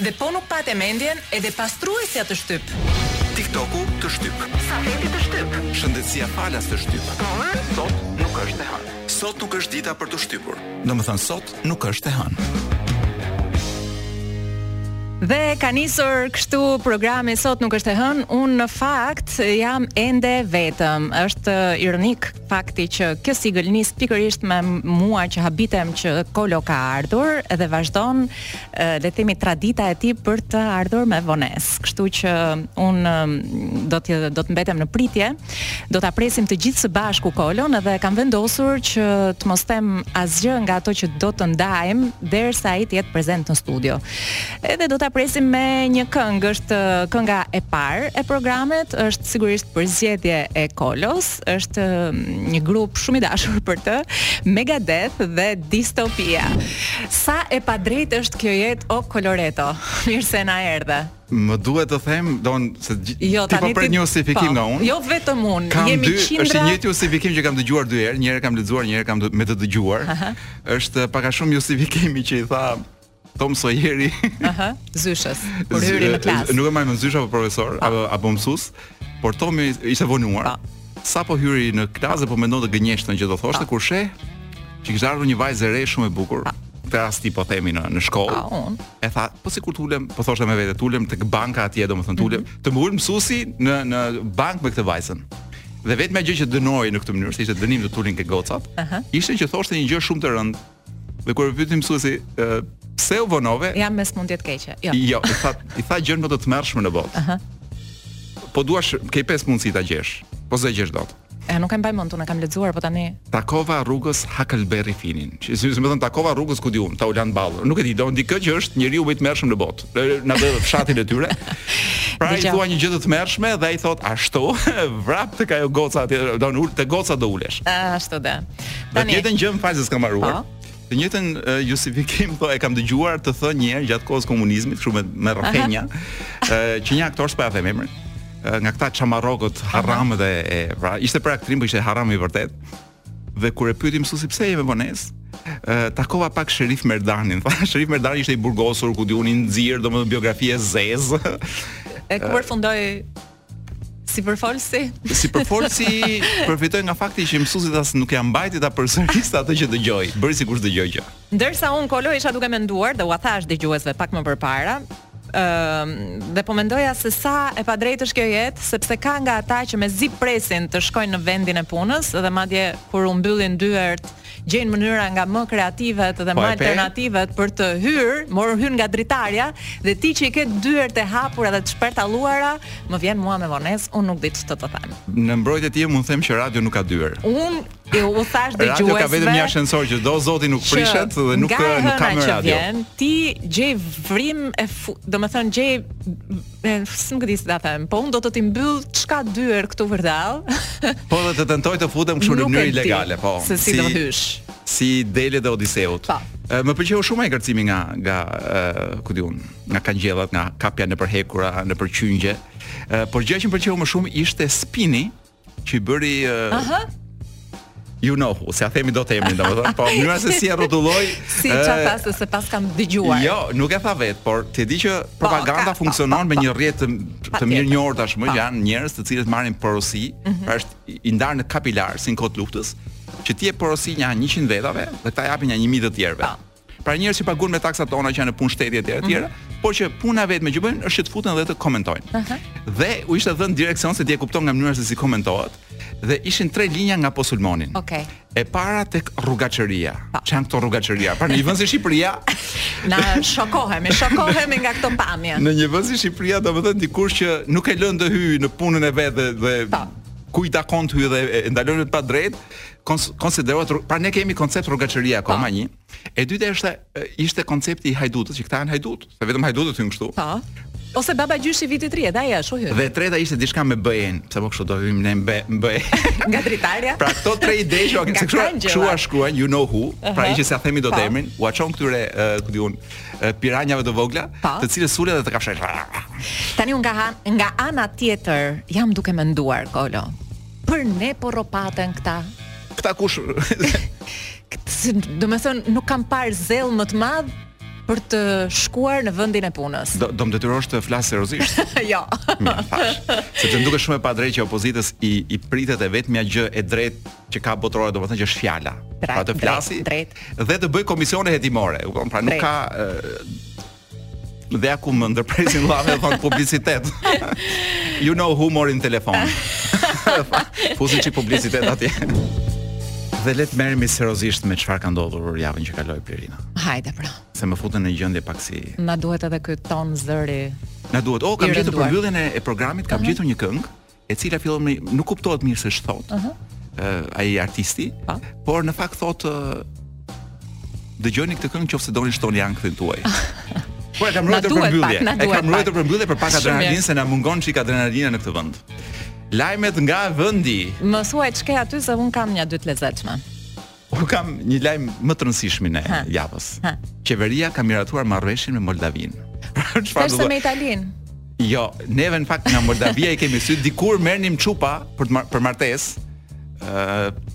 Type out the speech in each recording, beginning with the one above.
Dhe po nuk pate mendjen edhe pastruesja të shtyp. TikToku të shtyp. Safeti të shtyp. Shëndetësia falas të shtyp. Por sot nuk është e hënë. Sot nuk është dita për të shtypur. Domethënë sot nuk është e hënë. Dhe ka nisur kështu programi sot nuk është e hënë, unë në fakt jam ende vetëm. Është ironik fakti që kjo sigël nis pikërisht me mua që habitem që Kolo ka ardhur dhe vazhdon le të themi tradita e tij për të ardhur me vonesë. Kështu që unë do të do të mbetem në pritje. Do ta presim të gjithë së bashku Kolon dhe kam vendosur që të mos them asgjë nga ato që do të ndajmë derisa ai të jetë prezent në studio. Edhe do ta presim me një këngë, është kënga e parë e programit, është sigurisht përzgjedhje e Kolos. është një grup shumë i dashur për të, Megadeth dhe Distopia. Sa e padrejtë është kjo jetë o Koloreto. Mirë se na erdhe. Më duhet të them, do s'do, ti po pret një justifikim po. nga unë. Jo vetëm unë, kam jemi dy, qindra. Është një justifikim që kam dëgjuar dy herë, një herë kam lexuar, një herë kam me të dëgjuar. Është pak a shumë justifikimi që i tha Tom Sojeri. Aha, zyshës. Po hyri në klasë. Nuk e mbaj mend zyshë apo profesor po. apo apo mësues, por Tom ishte vonuar. Po. Sapo hyri në klasë dhe po mendonte gënjeshtrën që do thoshte kur sheh që kishte ardhur një vajzë e re shumë e bukur. Po. Këtë rast ti po themi në në shkollë. Po, e tha, po sikur t'ulem, po thoshte me vete t'ulem tek banka atje, domethënë t'ulem, mm -hmm. të më ulë mësuesi në në bankë me këtë vajzën. Dhe vetëm ajo që ta dënojë në këtë mënyrë, se ishte dënim të t'ulin ke gocat, uh -huh. ishte që thoshte një gjë shumë të rëndë Dhe kur e pyeti mësuesi, pse u vonove? Jam me smundje të keqe. Jo. Jo, i tha i tha gjënë më të tmerrshme në botë. Aha. Po duash ke pesë mundësi ta gjesh. Po s'e gjen dot. E nuk e mbaj mend, unë e kam lexuar po tani. Takova rrugës Hakëlberri Finin. Si më thon takova rrugës ku di unë, ta ulan ballë. Nuk e di, ndonjë dikë që është njeriu më i tmerrshëm në botë. në atë fshatin e tyre. Pra i thua një gjë të tmerrshme dhe ai thotë ashtu, vrap tek ajo goca atje, do ulesh te goca do ulesh. Ashtu pra. Tani. Të njëjtën gjë më fal se s'kam mbaruar. Po. Të njëjtën uh, justifikim po e kam dëgjuar të thënë një herë gjatë kohës së komunizmit, kështu me me rrëfenja, uh, që një aktor s'po ia them emrin, uh, nga këta çamarrokët harramët e, e pra ishte për aktrim, por ishte harram i vërtet. Dhe kur e pyeti mësuesi pse je me vonesë, takova pak Sherif Merdanin. Tha Sherif Merdani ishte i burgosur, ku di unë i nxirë, domethënë biografi e zezë. E ku përfundoi sipërfolësi? Sipërfolësi përfitoi nga fakti që mësuesit as nuk ia mbajti ta përsërisë atë që dëgjoi. Bëri sikur s'dëgjoi gjë. Ndërsa unë Kolo isha duke menduar dhe ua thash dëgjuesve pak më përpara, Ëm dhe po mendoja se sa e padrejtë është kjo jetë, sepse ka nga ata që mezi presin të shkojnë në vendin e punës dhe madje kur u mbyllin dyert, gjejnë mënyra nga më kreativet dhe po, më alternativet për të hyrë, mor hyr nga dritarja dhe ti që i ke dyert e hapura dhe të shpartalluara, më vjen mua me vonesë, unë nuk di ç'të të them. Në mbrojtje time mund të them që radio nuk ka dyer. Unë E u thashë dëgjuesve. Radio ka vetëm një ashensor që do zoti nuk prishet dhe nuk ka nuk ka më radio. Vjen, ti gjej vrimë domethënë gjej e s'e di si ta them, po unë do të t'i mbyll ç'ka dyer këtu vërdallë. Po do të tentoj të futem kështu në mënyrë ilegale, po. Se si, si do hysh. Si delet e Odiseut. Po. Më pëlqeu shumë ai kërcimi nga nga ku di unë, nga kangjellat, nga kapja nëpër hekura, nëpër qyngje. Por gjëja që më pëlqeu më shumë ishte spini që i bëri uh, Aha. You know, s'ia themi dot emrin, domethënë, po mënyra se si e rrotulloi. Si çfarë tha se se pas, s'kam dëgjuar. Jo, nuk e tha vetë, por ti e di që po, propaganda po, funksionon po, me një rrjet të, të mirënjohur tashmë, që janë njerëz të cilët marrin porosi, mhm. pra është i ndarë në kapilarë si në kohë të luftës, që ti jep porosi nja 100 vetave dhe këta japin nja 1000 të tjerëve. Pra njerëz që paguhen me taksat tona që janë në punë shteti etj etj, mm -hmm. por që puna e vetme që bëjnë është që të futen dhe të komentojnë. Uh -huh. Dhe u ishte dhënë direksion se ti e kupton nga mënyra se si komentohet dhe ishin tre linja nga po sulmonin. Okej. Okay. E para tek rrugaçëria. Ç'janë këto rrugaçëria? Pra në një vend si Shqipëria, na shokohemi, shokohemi nga këto pamje. Në një vend si Shqipëria, domethënë dikush që nuk e lën të hyjë në punën e vet dhe, dhe ku i takon të hyjë dhe e ndalon pa të drejtë, konsiderohet pra ne kemi koncept rrugaçëria akoma një. E dyta është ishte koncepti i hajdutëve, që këta janë hajdutë, se vetëm hajdutët hyjnë kështu. Po. Ose babagjyshi i Vitit të Ri, ai ashtu hyn. Dhe e treta ishte diçka me BE-n, pse po kështu do hyjmë ne në BE. Nga dritarja. Pra këto tre ide që kanë kështu, kshu ua shkruan you know who, pra ishte s'ia themi dot emrin, ua çon këtyre, ku di unë, piranjave të vogla, të cilët sulen dhe të kafshojnë. Tani unë nga nga ana tjetër jam duke menduar, Kolo. Për ne po rropaten këta. Këta kush? Domethënë, nuk kam parë zell më të madh për të shkuar në vendin e punës. Do do më detyrosh të flas seriozisht? jo. Sepse më duket shumë e padrejtë që opozitës i i pritet e vetmja gjë e drejtë që ka botërisht, domethënë që është fjala. Pra të flasi drejt, drejt. dhe të bëjë komisione hetimore. Pra nuk Drejt. ka Dhe ja ku më ndërpresin llafet dhe publicitet. you know who mori në telefon. Fusni ca publicitet atje. Dhe le të merremi seriozisht me çfarë ka ndodhur javën që kaloi Blerina. Hajde pra. Se më futën në gjendje pak si. Na duhet edhe ky ton zëri. Na duhet. Oh, kam gjetur përmbylljen e, e programit, kam gjetur një këngë. e cila fillon me nuk kuptohet mirë se ç'thot. Ëh. Uh-huh. Ai artisti, pa? por në fakt thot dëgjoni këtë këngë nëse doni shtoni ankthin tuaj. Po e kam ruajtur për mbyllje. E kam ruajtur për mbyllje për pak adrenalinë se na mungon çik adrenalina në këtë vend. Lajmet nga vendi. Më thuaj ç'ke aty se un kam një dy të lezetshme. Un kam një lajm më të rëndësishmin e javës. Qeveria ka miratuar marrëveshjen me Moldavinë. Çfarë do të me Italinë? Jo, neve në fakt nga Moldavia i kemi sy dikur merrnim çupa për të mar për martesë. ë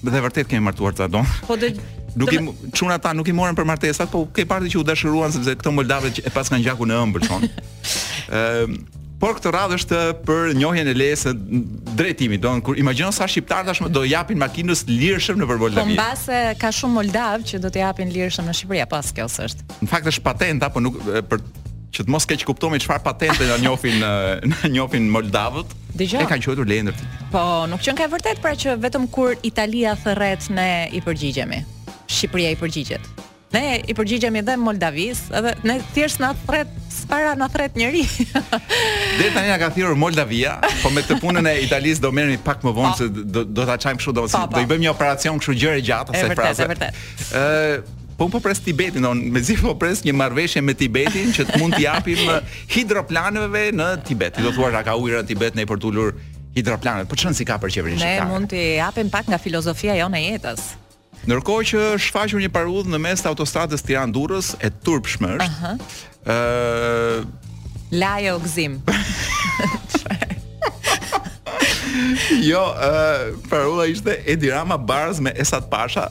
Dhe vërtet kemi martuar të adon. Po do Nuk i çunat ata nuk i morën për martesat, po ke parë që u dashuruan sepse këto moldavet e paskan gjakun e ëmbël thon. Ëm Por këtë radhë është për njohjen e lejes së drejtimit. Dikur imagjino sa shqiptarë tashmë do japin makinës lirshëm nëpër Moldavi. Po mbase ka shumë moldav që do të japin lirshëm në Shqipëri, apo as kjo s'është. Në fakt është patenta, po nuk për që të mos keqkuptohemi çfarë patente na njohin na njohin moldavët. Dëgjoj. E kanë quajtur lejen ndërtimi. Po, nuk qenka e vërtet pra që vetëm kur Italia thërret ne i përgjigjemi. Shqipëria i përgjigjet. Ne i përgjigjemi dhe Moldavis, edhe ne thjesht na thret, pra na thret njëri. Deri tani na ka thirrur Moldavia, po me këtë punën e Italisë do merremi pak më vonë se do do ta çajmë kështu do si, do i bëjmë një operacion kështu gjerë e gjatë ose frazë. Është vërtet, është vërtet. Ë Po po pres Tibetin, un mezi po pres një marrëveshje me Tibetin që të mund t'i japim hidroplanëve në Tibet. Do thua ka ujëra në Tibet ne për të ulur hidroplanet. Po ç'rëndsi ka për qeverinë shqiptare. Ne mund t'i japim pak nga filozofia jonë e jetës. Ndërkohë që është shfaqur një parullë në mes të autostradës Tiranë-Durrës e turpshme është. Aha. Ëh, Laje o Gëzim. jo, ëh, parulla ishte Edi Rama baraz me Esat Pasha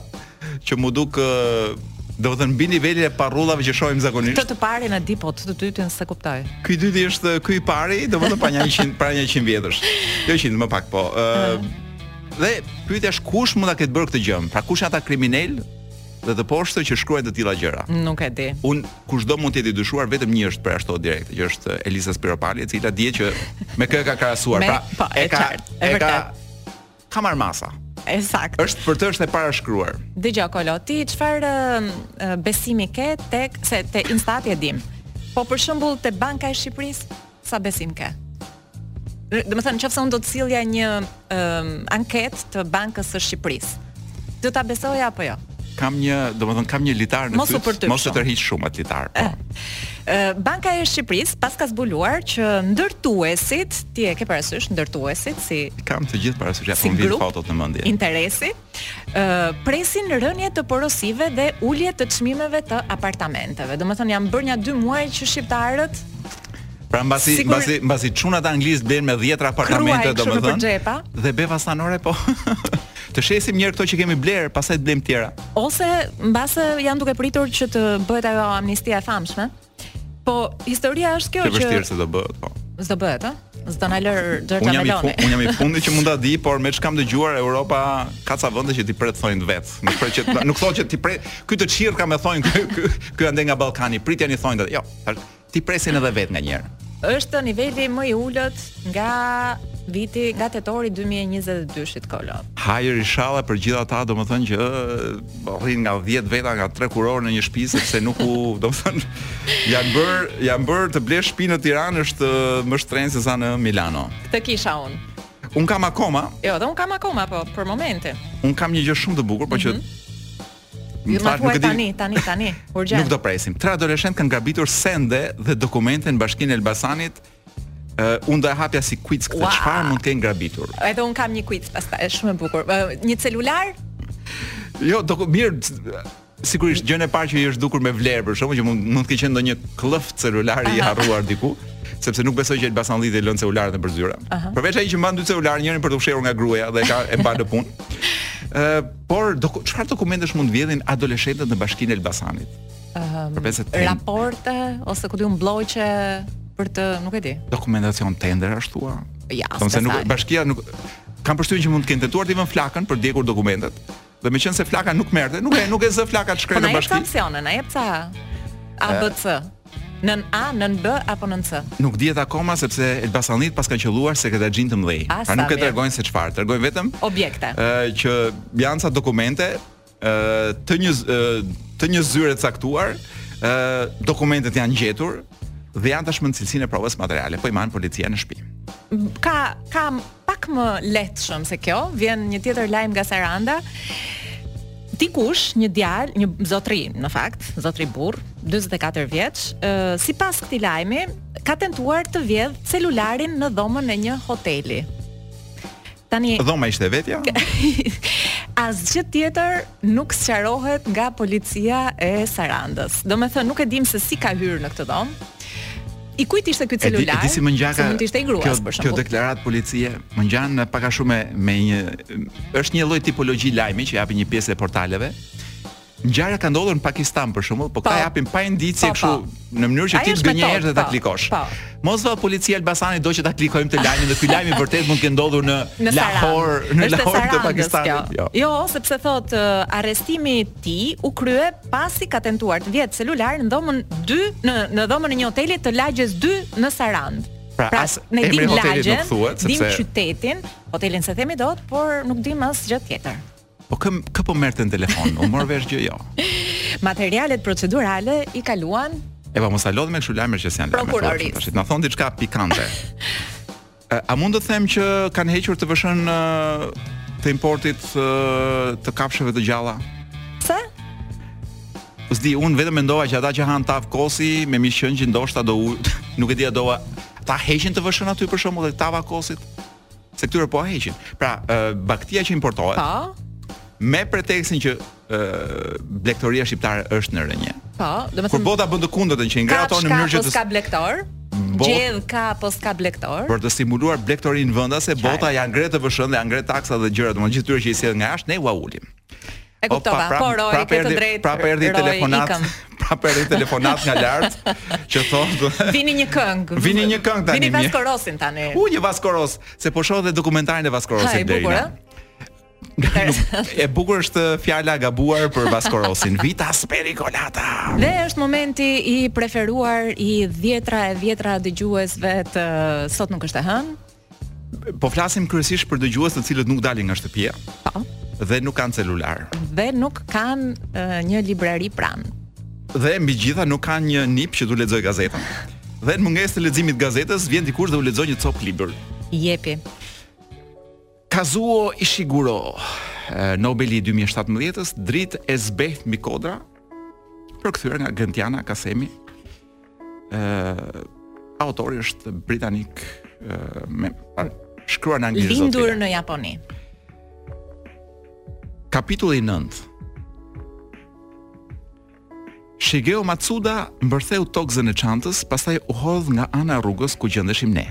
që m'u duk ëh, domethënë mbi nivelin e parullave që shohim zakonisht. Këtë të parin e di, po këtë të dytin s'e kuptoj. Ky i dyti është ky i pari, domethënë pa një 100 para një 100 vjetësh. Jo 100, më pak po. Ëh, Dhe pyetja është kush mund ta ketë bërë këtë gjë? Pra kush janë ata kriminelë dhe të poshtë që shkruajnë të tilla gjëra. Nuk e di. Un kushdo mund të jetë i dyshuar vetëm një është përjashtuar direkt, që është Elisa Spiropali, e cila dihet që me kë e ka krahasuar. Pra, po, e, e ka qartë, e, e ka ka marr masa. Ekzakt. Është për të është e parashkruar. Dëgjoj Kolo, ti çfarë besimi ke tek se te Instati e dim. Po për shembull te Banka e Shqipërisë Sa besim ke? Domethënë, nëse unë do të sillja një um, anketë të Bankës së Shqipërisë, do ta besoje apo jo? Kam një, domethënë, kam një litar në fyt, mos e tërhiq shumë atë litar. Po. Eh. Banka e Shqipërisë paska zbuluar që ndërtuesit, ti i ke parasysh ndërtuesit si, i kam të gjithë parasysh, ja si po vin fotot në mendje. Interesi presin rënie të porosive dhe ulje të çmimeve të apartamenteve. Domethënë janë bërë nja dy muaj që shqiptarët Pra mbasi Sigur... mbasi mbasi çunat e Anglisë blenë me 10 apartamente domethënë. Dhe beva stanore po. të shesim njëherë këto që kemi blerë, pastaj të blejmë tjera. Ose, mbase, janë duke pritur që të bëhet ajo amnistia e famshme, Po historia është kjo që vështirë se do bëhet, po. S'do bëhet, ë? S'do na lër Xhorxhia Meloni. Unë jam i fundi që mund ta di, por me ç'kam dëgjuar Europa ka ca vende që t'i pret thonjtë vetë. Nuk pret që nuk thotë që t'i pret. Ky të çjerr ka me thonj ky ky ky andej nga Ballkani, pritjani thonjtë. Jo, t'i presin edhe vetë nganjëherë. Është niveli më i ulët nga viti nga tetori 2022-shit Kolo. Hajër inshallah për gjithë ata, domethënë që rrin nga 10 veta nga 3 kurorë në një shtëpi sepse nuk u, domethënë, janë bërë, janë bërë të blesh shtëpi në Tiranë është më shtrenjtë se sa në Milano. Këtë kisha unë. Unë kam akoma. Jo, dhe unë kam akoma po për momentin. Unë kam një gjë shumë të bukur, po mm -hmm. që mhm. Jo ma thuaj tani, tani, tani, urgjent. Nuk do presim. Tre adoleshentë kanë grabitur sende dhe dokumente në bashkinë e Elbasanit, Uh, unë do e hapja si quiz këtë wow. çfarë mund të kenë grabitur. Edhe unë kam një quiz pastaj, është shumë e bukur. Uh, një celular? Jo, do mirë sigurisht gjënë e parë që i është dukur me vlerë për shkakun që mund mund të ketë qenë ndonjë këllëf celulari i harruar diku sepse nuk besoj që elbasanllinjtë i lënë celularët nëpër zyra. Përveç ai që mban dy celularë, njërin për të fshehur nga gruaja dhe që e mban në punë. Ë, por çfarë dokumentesh mund të vjedhin adoleshentët në bashkinë e Elbasanit? raporte ose ku di unë blloqe për të, nuk e di. Dokumentacion tender ashtu. Ja, Thonë se nuk bashkia nuk kam përshtypjen që mund të kenë tentuar t'i vënë flakën për të djegur dokumentet. Dhe meqenëse flaka nuk merrte, nuk e nuk e zë flaka të shkretë në bashki. Po na jep opsione, na jep ca A, B, C. Nën A, nën B apo nën C? Nuk dihet akoma sepse elbasanlinjtë kanë qëlluar sekretxhinj të mëdhenj. Pra nuk e tregojnë se çfarë, tregojnë vetëm objekte. Ë që janë ca dokumente ë të një të një zyre të caktuar, ë dokumentet janë gjetur dhe janë tashmë në cilësinë e provës materiale, po i mban policia në shtëpi. Ka ka pak më lezetshëm se kjo, vjen një tjetër lajm nga Saranda. Dikush, një djalë, një zotri, në fakt, zotri burrë, 44 vjeç, ë sipas këtij lajmi, ka tentuar të vjedhë celularin në dhomën e një hoteli. Tani dhoma ishte e vetja. Asgjë tjetër nuk sqarohet nga policia e Sarandës. Domethënë nuk e dimë se si ka hyrë në këtë dhomë. I kujt ishte ky celular? E di si më ngjan. Mund të ishte i gruas kjo, për shembull. Kjo deklaratë policie më ngjan pak a shumë me një është një lloj tipologji lajmi që japin një pjesë e portaleve. Ngjarja ka ndodhur në Pakistan për shembull, po këta po. japin pa indicie po, kështu po. në mënyrë që ti të gënjehesh dhe ta klikosh. Mos vallë policia e Elbasanit do që ta klikojmë këtë lajmin dhe ky lajm i vërtetë mund të ketë ndodhur në Lahore, në Lahore të Pakistanit. Jo. jo, sepse thot uh, arrestimi i tij u krye pasi ka tentuar të vjedhë celular në dhomën 2 në në dhomën e një hoteli të lagjes 2 në Sarandë. Pra, pra pra ne dimë lagjen, dimë qytetin, hotelin s'e themi dot, por nuk dimë asgjë tjetër. Po kë kë po merrte në telefon? U mor vesh gjë jo. Materialet procedurale i kaluan Eva mos na lodh me kështu lajme që s'janë lajme. Prokurorisë. Tash na thoni diçka pikante. A, a mund të them që kanë hequr TVSH-në e importit të kafshëve të gjalla? Pse? S'di, unë vetëm mendova që ata që hanë tavë kosi me mish qengji ndoshta do nuk e di a do ta heqin TVSH-në aty për shembull te tava kosit. Se këtyre po ia heqin. Pra, uh, bagëtia që importohet. Po. Me pretekstin që uh, blektoria shqiptare është në rënie. Po, domethënë. Kur bota bën të kundërtën që i ngre ato në mënyrë që të s'ka blegtorë. Bot... Gjen ka apo s'ka blegtorë? Për të stimuluar blektorinë vendase, bota ia ngre TVSH-në dhe ia ngre taksa dhe gjëra, domethënë gjithë atyre që i sjellin nga jashtë, ne ua ulim. E kuptova, pra, por Roy, pra, ke të drejtë. Pra erdhi telefonatë. Pra erdhi telefonatë nga lart që thotë. Vini një këngë. Vini një këngë tani. Vini Vasco Rossin tani. Vër një Vasco Rossi, se po shoh edhe dokumentarin e Vasco Rossit deri. A, i bukur, i bukur është fjala e gabuar për Vasco Rossin. Vita Spericolata. Dhe është momenti i preferuar i dhjetëra e dhjetëra dëgjuesve të sot nuk është e hënë. Po flasim kryesisht për dëgjues të cilët nuk dalin nga shtëpia. Po. Dhe nuk kanë celular. Dhe nuk kanë uh, një librari pranë. Dhe mbi të gjitha nuk kanë një nip që t'u lexojë gazetën. Dhe në mungesë të leximit të gazetës vjen dikush dhe u lexon një copë libër. Jepi. Kazuo Ishiguro, Nobeli i 2017-s, dritë e zbehtë mbi kodra, përkthyer nga Gentiana Kasemi, ë autori është britanik e ka shkruar në anglisht. Lindur në Japoni. Kapitulli 9. Shigeo Matsuda mbërtheu tokëzën e çantës, pastaj u hodh nga ana e rrugës ku gjendeshim ne,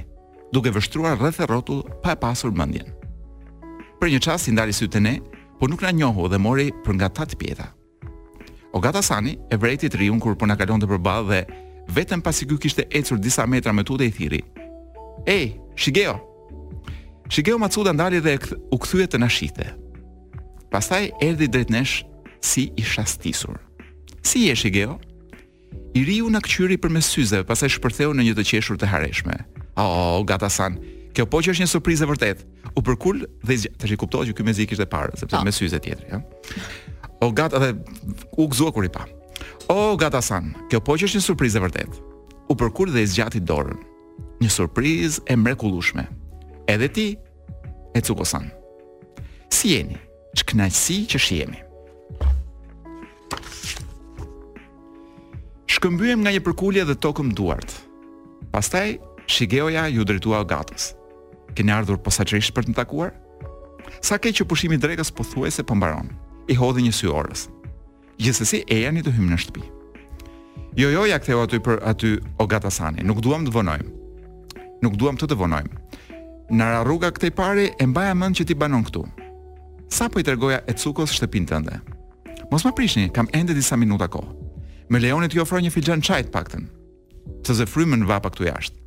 duke vështruar rreth e rrotull pa e pasur mendjen. Për një çast i ndali sytë te ne, por nuk na njohu dhe mori për nga e tatëpjeta. Ogata-sani e vërejti të riun kur po na kalonte përballë dhe vetëm pasi ky kishte ecur disa metra më tutje i thirri. Ej, Shigeo. Shigeo Matsuda ndali dhe u kthye të na shihte. Pastaj erdhi drejt nesh si i shastisur. Si je Shigeo? I riu na këqyri përmes syzeve, pastaj shpërtheu në një të qeshur të hareshme. Oh, Ogata-san, kjo po që është një surprizë e vërtetë. U përkul dhe, tashi kuptohet që ky mezi i kishte parë, sepse po. me syze tjetri, ja. Ogata edhe u gëzua kur i pa. Ogata-san, kjo po që është një surprizë e vërtetë. U përkul dhe i zgjati dorën. Një surprizë e mrekullueshme. Edhe ti, Ecuko-san. Si jeni? Ç'kënaqësi që shihemi. Shkëmbyem nga një përkulje dhe tokëm duart. Pastaj Shigeoja iu drejtua Ogatës. Keni ardhur posaçërisht për të më takuar? Sa keq që pushimi i drekës pothuajse po mbaron. I hodhi një sy orës. Gjithsesi ejani të hyjmë në shtëpi. Jo, jo, ia ktheu aty për aty Ogata-sani. Nuk duam të vonojmë. Nuk duam të të vonojmë. Na ra rruga këtej pari e mbaja mend që ti banon këtu. Sa po i tregoja Ecukos shtëpinë tënde. Mos ma prishni, kam ende disa minuta kohë. Më lejoni t'ju ofroj një filxhan çaj të paktën. Të zë frymën vapa këtu jashtë.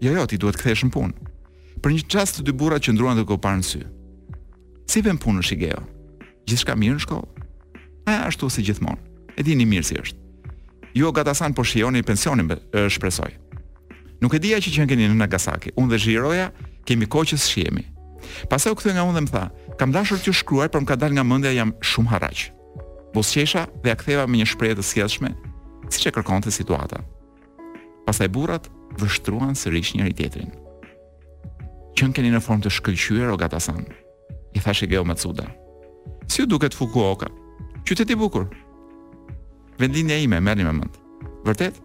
Jo, jo, ti duhet të kthehesh në punë. Për një çast të dy burrat qëndruan duke u parë në sy. Si venë punët, Shigeo? Gjithçka mirë në shkollë? A ashtu si gjithmonë. E dini mirë si është. Ju, Ogata-san, po shijoni pensionin, shpresoj. Nuk e dija që qenkeni në Nagasaki. Unë dhe Xhiroja kemi kohë që s'shihemi. Pastaj u kthye nga unë dhe më tha, kam dashur t'ju shkruaj, por më ka dalë nga mendja jam shumë harraq. Buzëqesha dhe ia ktheva me një shprehje të sjellshme, siç e kërkonte situata. Pastaj burrat vështruan sërish njëri-tjetrin. Qenkeni në formë të shkëlqyer Ogata-san, i tha Shigeo Matsuda. Si ju duket Fukuoka? Qytet i bukur. Vendlindja ime, merre me mend. Vërtet?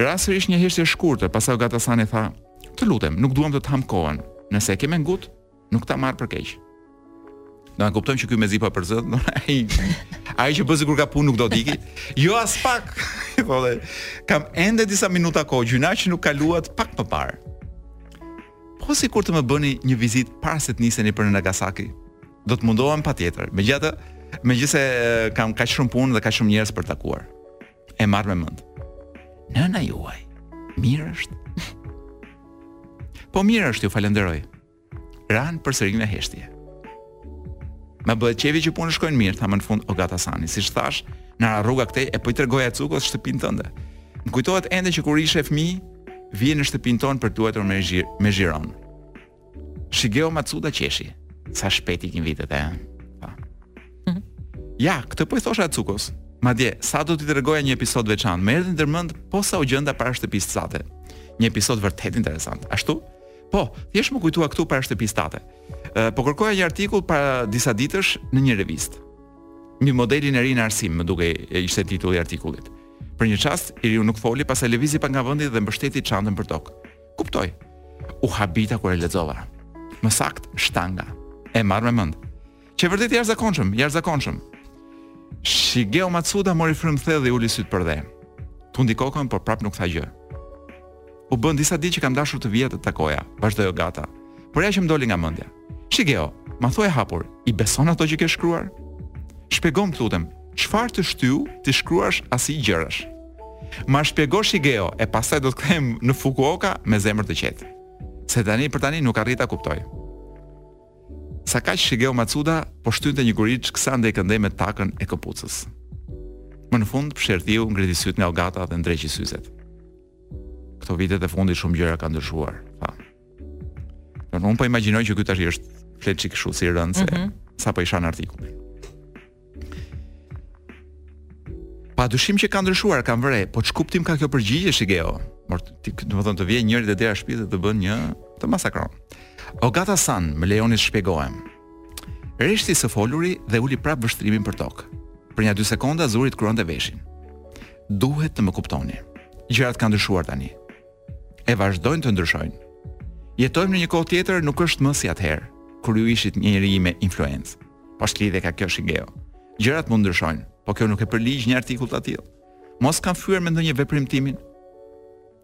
Ra sërish një heshtje e shkurtër, pastaj Ogata-sani tha: "Të lutem, nuk duam të të hamë kohën. Nëse e ke me ngut, Nuk ta marr për keq. Do të kuptojmë që ky mezi pa po për zot, do ai ai që bëzi kur ka punë nuk do të iki. Jo aspak. Po dhe kam ende disa minuta kohë, gjynah që nuk kaluat pak më parë. Po sikur të më bëni një vizitë para se të niseni për në Nagasaki. Do të mundohem patjetër. Megjithatë, megjithëse kam kaq shumë punë dhe kaq shumë njerëz për të takuar. E marr me mend. Nëna juaj, mirë është. Po mirë është, ju falenderoj. Ranë përsëri në heshtje. Më bëhet qejfi që punët shkojnë mirë, tha më në fund Ogata-sani. Siç thashë, na ra rruga këtej e po i tregoja Ecukos shtëpinë tënde. Më kujtohet ende që kur ishe fëmijë, vije në shtëpinë tonë për të luajtur me Xhir, me Xhiron. Shigeo Matsuda qeshi. Sa shpejt ikin vitet e. Pa. Mhm. Ja, këtë po i thosha Ecukos. Madje, sa do t'i tregoja një episod të veçantë, më erdhi ndërmend posa u gjenda para shtëpisë sate. Një episod vërtet interesant. Ashtu, Po, thjesht më kujtua këtu para shtëpisë sate. Po kërkoja një artikull para disa ditësh në një revistë. Mbi modelin e ri në arsim, më duket ishte titulli i artikullit. Për një çast, i riu nuk foli, pastaj lëvizi pa nga vendi dhe mbështeti çantën për tokë. Kuptoj. U habita kur e lexova. Më saktë, shtanga. E marr me mend. Qe vërtet i jashtëzakonshëm, jashtëzakonshëm. Shigeo Matsuda mori frymë thellë dhe uli sytë përdhe. Tundi kokën, por prap nuk tha gjë. U bënë disa ditë që kam dashur të vija të të takoja, vazhdoi Ogata. Por ja që më doli nga mendja. Shigeo, ma thuaj hapur, i beson ato që ke shkruar? Shpjegomë të lutem, çfarë të shtyu t'i shkruash asi gjërash? Ma shpjego Shigeo e pastaj do të kthehem në Fukuoka me zemër të qetë. Se tani për tani nuk arrij ta kuptoj. Sakaq Shigeo Matsuda po shtynte një guriçkë sa andej këndej me takën e këpucës. Më në fund, psherëtiu ngriti sytë nga Ogata dhe ndreqi syzet. Këto vitet e fundit shumë gjëra kanë ndryshuar, tha. Unë po imagjinoj që ky tashi është, flet çikë kështu si rëndë se mm -hmm. sapo i shan artikullin. Pa dyshim që kanë ndryshuar, kam vënë re, po ç'kuptim ka kjo përgjigje Shigeo? Por ti domethënë të vjen njëri te dera e shpisë dhe të bën një të masakron. Ogata-san, më lejoni të shpjegohem. Reshti së foluri dhe uli prap vështrimin për tokë. Për nja dy sekonda zuri të kruante veshin. Duhet të më kuptoni. Gjërat kanë ndryshuar tani. E vazhdojnë të ndryshojnë. Jetojmë në një kohë tjetër, nuk është më si atëherë kur ju ishit njeri me influencë. Po ç'lidhje ka kjo Shigeo? Gjërat mund të ndryshojnë, po kjo nuk e përligj një artikull të tillë. Mos të kam fyer me ndonjë veprim timin.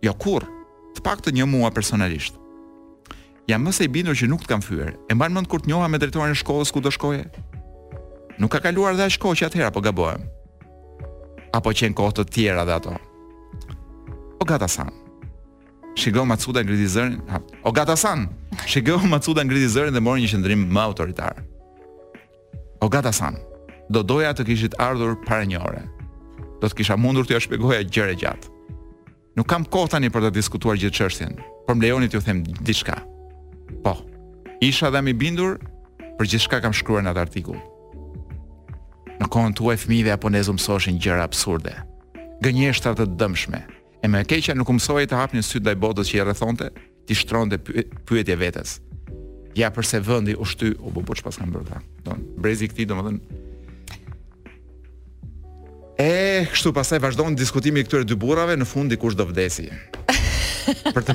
Jo kurrë, të paktën jo mua personalisht. Jam mëse i bindur që nuk të kam fyer. E mban mend kur të njoha me drejtorin e shkollës ku do shkoje? Nuk ka kaluar dhe aq kohë që atëherë apo gabohem. Apo qenë kohë të tjera dhe ato. Ogata-san. Shigeo Matsuda ngriti zërin. Ogata-san, Shigeo Matsuda ngriti zërin dhe mori një qëndrim më autoritar. Ogata-san, do doja të kishit ardhur para një ore. Do të kisha mundur t'jua shpjegoja gjerë e gjatë. Nuk kam kohë tani për ta diskutuar gjithë çështjen, por më lejoni t'ju them diçka. Po. Isha dhe jam i bindur për gjithçka kam shkruar në atë artikull. Në kohën tuaj fëmijëve japonezë u mësoheshin gjëra absurde, gënjeshtra të dëmshme, E më e keqja nuk u mësohej të hapnin sytë ndaj botës që i rrethonte, t'i shtronin pyetje vetes. Ja përse vendi u shty, obobo ç'pas kanë bërë këta. Don, brezi i këtij domethënë E kështu pastaj vazhdon diskutimi i këtyre dy burrave, në fund dikush do vdesi. për të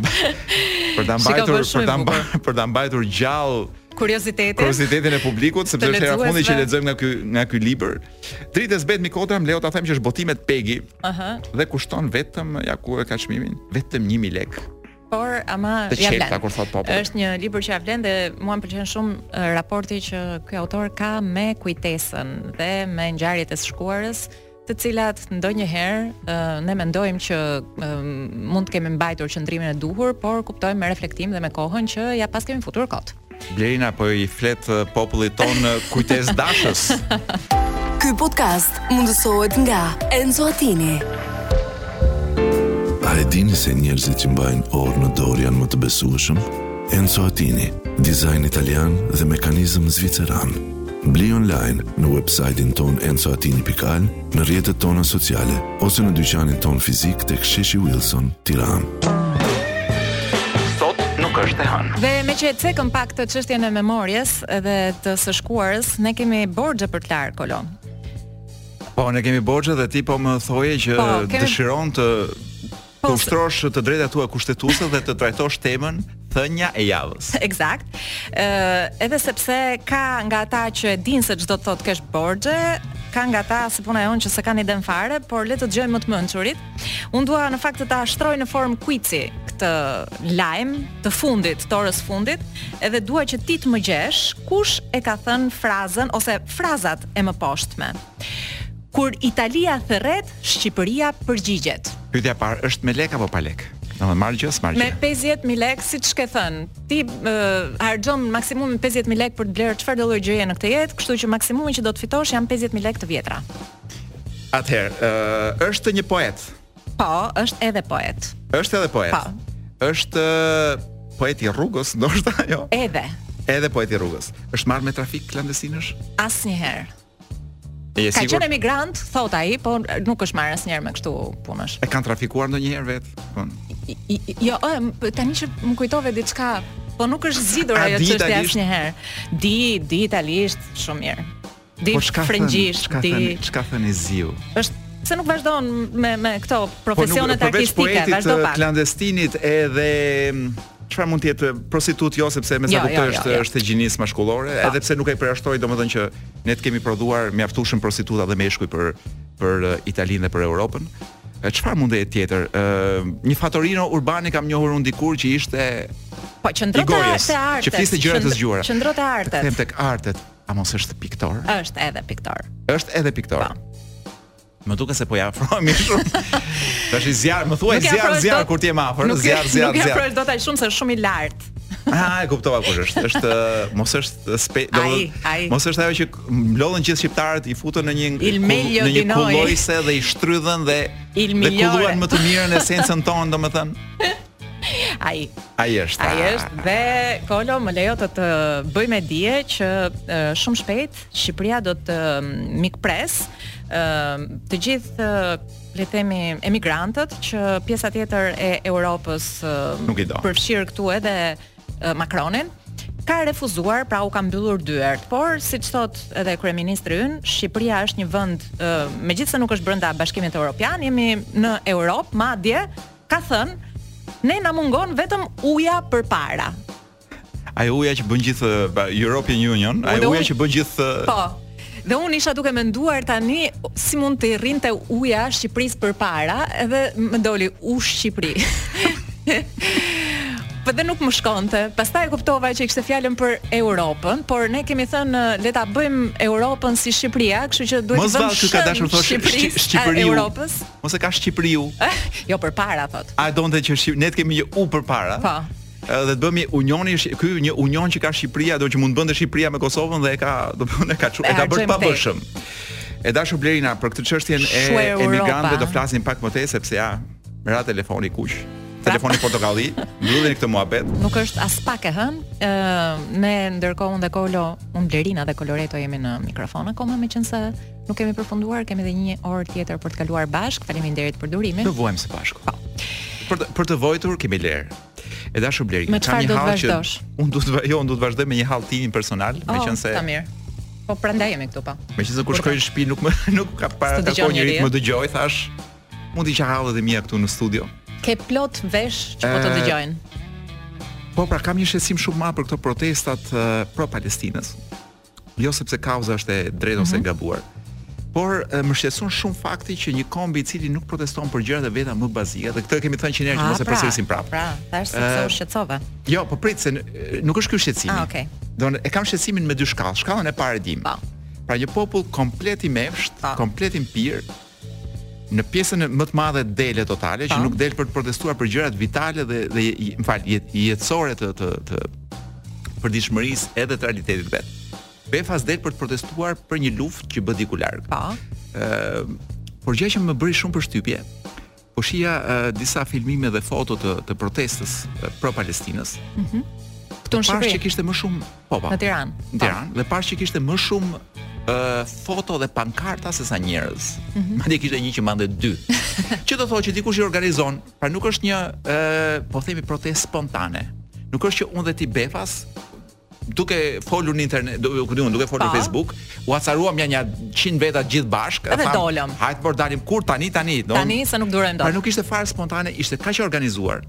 për ta mbajtur për ta mbajtur për ta mbajtur gjallë kuriozitetin kuriozitetin e publikut sepse është hera e fundit që lexojmë nga ky nga ky libër Dritë e zbehtë mbi kodra, më lejo ta them që është botimet Pegi. Aha. Dhe kushton vetëm ja ku e ka çmimin, vetëm 1000 lekë. Por ama ia vlen. Kur thotë populli. Është një libër që ia vlen dhe mua më pëlqen shumë raporti që ky autor ka me kujtesën dhe me ngjarjet e së shkuarës të cilat ndonjëherë uh, ne mendojmë që uh, mund të kemi mbajtur qëndrimin e duhur, por kuptojmë me reflektim dhe me kohën që ia paskemi futur kot. Blerina po i flet popullit tonë kujtesëdashës. Ky podcast mundësohet nga Enzo Attini. A e dini se njerëzit që mbajnë orë në dorë janë më të besueshëm? Enzo Attini, dizajn italian dhe mekanizëm zviceran. Bli online në website-in tonë enzoattini.al në rrjetet tona sociale ose në dyqanin tonë fizik tek Sheshi Wilson, Tiranë. Sot nuk është e hënë. Dhe meqë e cekëm pakëz çështjen e memories dhe të së shkuarës, ne kemi borxhe për të larë, Kolo. Po, ne kemi borxhe dhe ti po më thoje që po, kemi... dëshiron të të po, ushtrosh të drejtat tua kushtetuese dhe të trajtosh temën thënia e javës. Ekzakt. Ë edhe sepse ka nga ata që e dinë se ç'do të thotë të kesh borxhe, ka nga ata si puna jonë që s'e kanë idenë fare, por le të dëgjojmë më të mençurit. Unë dua në fakt të ta shtroj në formë kuici këtë lajm të fundit, të orës së fundit, edhe dua që ti të më gjesh kush e ka thënë frazën ose frazat e mëposhtme. Kur Italia thërret, Shqipëria përgjigjet. Pyetja e parë është me lek apo pa lek? Do marr gjë, s'marr gjë. Me 50000 lekë, siç ke thënë, ti uh, harxhon maksimumi 50000 lekë për të blerë çfarëdo lloj gjëje në këtë jetë, kështu që maksimumi që do të fitosh janë 50000 lekë të vjetra. Atëherë, uh, është një poet. Po, është edhe poet. Është edhe poet. Po. Është uh, poet i rrugës, ndoshta, jo. Edhe. Edhe poet i rrugës. Është marrë me trafik klandestinësh? Asnjëherë. Ka qenë emigrant, thotë ai, po nuk është marrë asnjëherë me kështu punësh. E kanë trafikuar ndonjëherë vetë? Po. Jo, tani që më kujtove diçka, po nuk është zgjidhur ajo çështja asnjëherë. Di, di italisht shumë mirë. Di po frëngjisht, di. Ç'ka thënë i ziu? Është se nuk vazhdon me me këto po profesionet po nuk, artistike, vazhdo pak. Përveç poetit klandestinit edhe Çfarë mund të jetë prostitutë jo sepse me sa jo, jo, kuptoj jo, është jo, jo. është e gjinisë mashkullore, po. edhe pse nuk e përjashtoj domethënë që ne të kemi prodhuar mjaftueshëm prostituta dhe meshkuj për për uh, Italinë dhe për Europën. Çfarë mund të jetë tjetër? Ë uh, një fatorino urbani kam njohur unë dikur që ishte Po qëndro te artet. Që fliste gjëra të zgjuara. Qëndro te artet. Them tek artet, a mos është piktor? Është edhe piktor. Është edhe piktor. Po. Po. Më duket se po i afrohem shumë. Tash i zjarr, më thuaj zjarr, zjarr kur ti je më afër, zjarr, zjarr, zjarr. Nuk i afrohesh dot aq shumë se është shumë i lartë. Ah, e kuptova kush është. Është eh, mos është eh, spe, do mos është ajo që mblodhën gjithë shqiptarët i futën në një në një kullojse dhe i shtrydhën dhe i kulluan më të mirën esencën tonë, domethënë. Ai. Ai është. Ai është dhe Kolo më lejo të të bëj me dije që shumë shpejt Shqipëria do të mikpresë të gjithë le të themi emigrantët që pjesa tjetër e Europës, përfshir këtu edhe Macronin ka refuzuar, pra, u ka mbyllur dyert. Por siç thotë edhe kryeministri ynë, Shqipëria është një vend, megjithëse nuk është brenda Bashkimit Evropian, jemi në Europë, madje ka thënë ne na mungon vetëm u-ja përpara. Ajo u-ja që bën gjithë European Union, ajo u-ja që bën gjithë Po. Dhe unë isha duke menduar tani si mund të rrinte u-ja Shqipërisë përpara, edhe më doli u Shqipëri. Po dhe nuk më shkonte. Pastaj e kuptova që e kishte fjalën për Europën, por ne kemi thënë le ta bëjmë Europën si Shqipëria, kështu që duhet të vëmë Shqipëri, Shqipëri Europës. Mos e ka Shqipëri u. jo përpara thotë. A donte që Shqip... ne të kemi një u përpara? Po. Dhe të bëmi unioni ky një union që ka Shqipëria, do që mund të bënte Shqipëria me Kosovën dhe e ka, do të thonë e ka çu, e ka bërë pa bëshëm. E dashur Blerina për këtë çështjen e emigrantëve do flasim pak më tej sepse ja ra telefoni i kuq. Pra- telefoni portokalli, mbyllim këtë muhabet. Nuk është as pak e hënë. Ë ne ndërkohë unë dhe Kolo, unë Blerina dhe Koloreto jemi në mikrofon akoma meqense Nuk kemi përfunduar, kemi edhe një orë tjetër për të kaluar bashkë. Faleminderit për durimin. Do vuajmë së bashku. Po. Për të, për të vojtur kemi lerë. E dashur Bleri, me çfarë do të vazhdosh? Unë do të jo, unë do të vazhdoj me një hall timin personal, oh, meqense Sa mirë. Po prandaj jemi këtu po. Meqense kur shkoj në shtëpi nuk më nuk ka para ka kohë njeri të më dëgjojë, thashë, mund të qaj hallet e mia këtu në studio. Ke plot veshë që po të dëgjojnë. Po pra kam një shqetësim shumë madh për këto protestat pro Palestinës. jo sepse kauza është e drejtë ose e mhm. gabuar. Por më shqetëson shumë fakti që një komb i cili nuk proteston për gjërat e veta më bazike, dhe këtë e kemi thënë që njerëzit mos e pra, përsërisin prapë. Pra, thashë se pse u shqetësove. Jo, po prit se nuk është ky shqetësimi. Ah, okay. Unë e kam shqetësimin me dy shkallë. Shkallën e parë e dimë. Po. Pra një popull komplet i mefshtë, po. komplet i mpirë, në pjesën më të madhe dele totale që nuk del për të protestuar për gjërat vitale dhe dhe më fal jet, jetësore të të të përditshmërisë edhe të realitetit të vet. Befas del për të protestuar për një luftë që bëhet diku larg. Po. Ëh, por gjëja që më bëri shumë përshtypje, Po shihja disa filmime dhe foto të të protestës pro Palestinës. Mhm. Mm Këtu në Shqipëri. Pashë që kishte më shumë, po po. Në Tiranë. Në po. Tiranë dhe pashë që kishte më shumë foto dhe pankarta se sa njerëz. Mm -hmm. Madje kishte një që mbante dy. që do thotë që dikush i organizon, pra nuk është një ë po themi protestë spontane. Nuk është që unë dhe ti befas duke folur në internet, ku di unë, duke folur në Facebook, u acaruam ja një 100 veta gjithë bashkë. Edhe thamë, dolëm. Hajt po dalim kur tani tani. Don, tani se nuk durojmë dot. Pra nuk ishte fare spontane, ishte kaq e organizuar.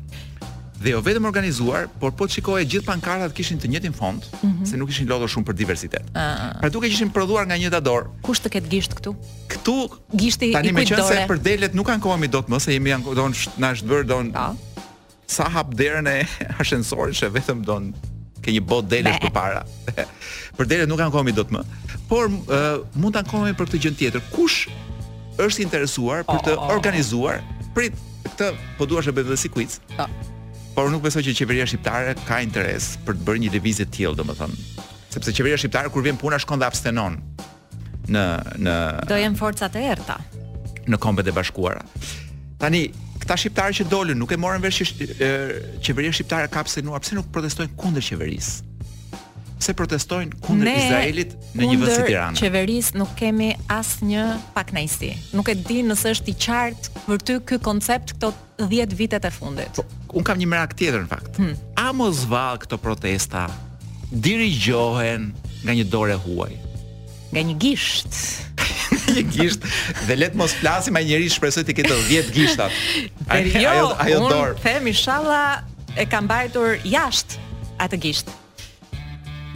Dhe jo vetëm organizuar, por po shikoje gjithë pankartat kishin të njëjtin font, mm -hmm. se nuk ishin lodhur shumë për diversitet. Uh -huh. Pra dukej ishin prodhuar nga një dorë. Kush të ketë gisht këtu? Këtu gishti tani i kujt dore. Tani meqenëse për delet nuk ankohemi dot më, se s'ankohemi don na është bërë don. Pa. Sa hap derën e ashensorit që vetëm don ke një botë delesh përpara. për delet nuk ankohemi dot më, por uh, mund të ankohemi për këtë gjë tjetër. Kush është interesuar për të oh, oh, oh. organizuar prit këtu po duash të bëjmë si quiz. Po. Por nuk besoj që qeveria shqiptare ka interes për të bërë një lëvizje të tillë, domethënë. Sepse qeveria shqiptare kur vjen puna shkon dhe abstenon. në në Do jenë forca të errëta. Në Kombet e Bashkuara. Tani këta shqiptarë që dolën nuk e morën vesh që qeveria shqiptare ka abstenuar, pse nuk protestojnë kundër qeverisë? Pse protestojnë kundër Izraelit në një vend si Tirana? Ne, ndaj qeverisë nuk kemi asnjë pakënaqësi. Nuk e di nëse është i qartë për ty ky koncept këto 10 vitet e fundit. Po, un kam një merak tjetër në fakt. Hmm. A mos vallë këto protesta dirigjohen nga një dorë e huaj? Nga një gisht. një gisht dhe le të mos flasim ai njeri shpresoj t'i ketë 10 gishtat. Ai jo, ajo ajo dorë. Them inshallah e ka mbajtur jashtë atë gisht.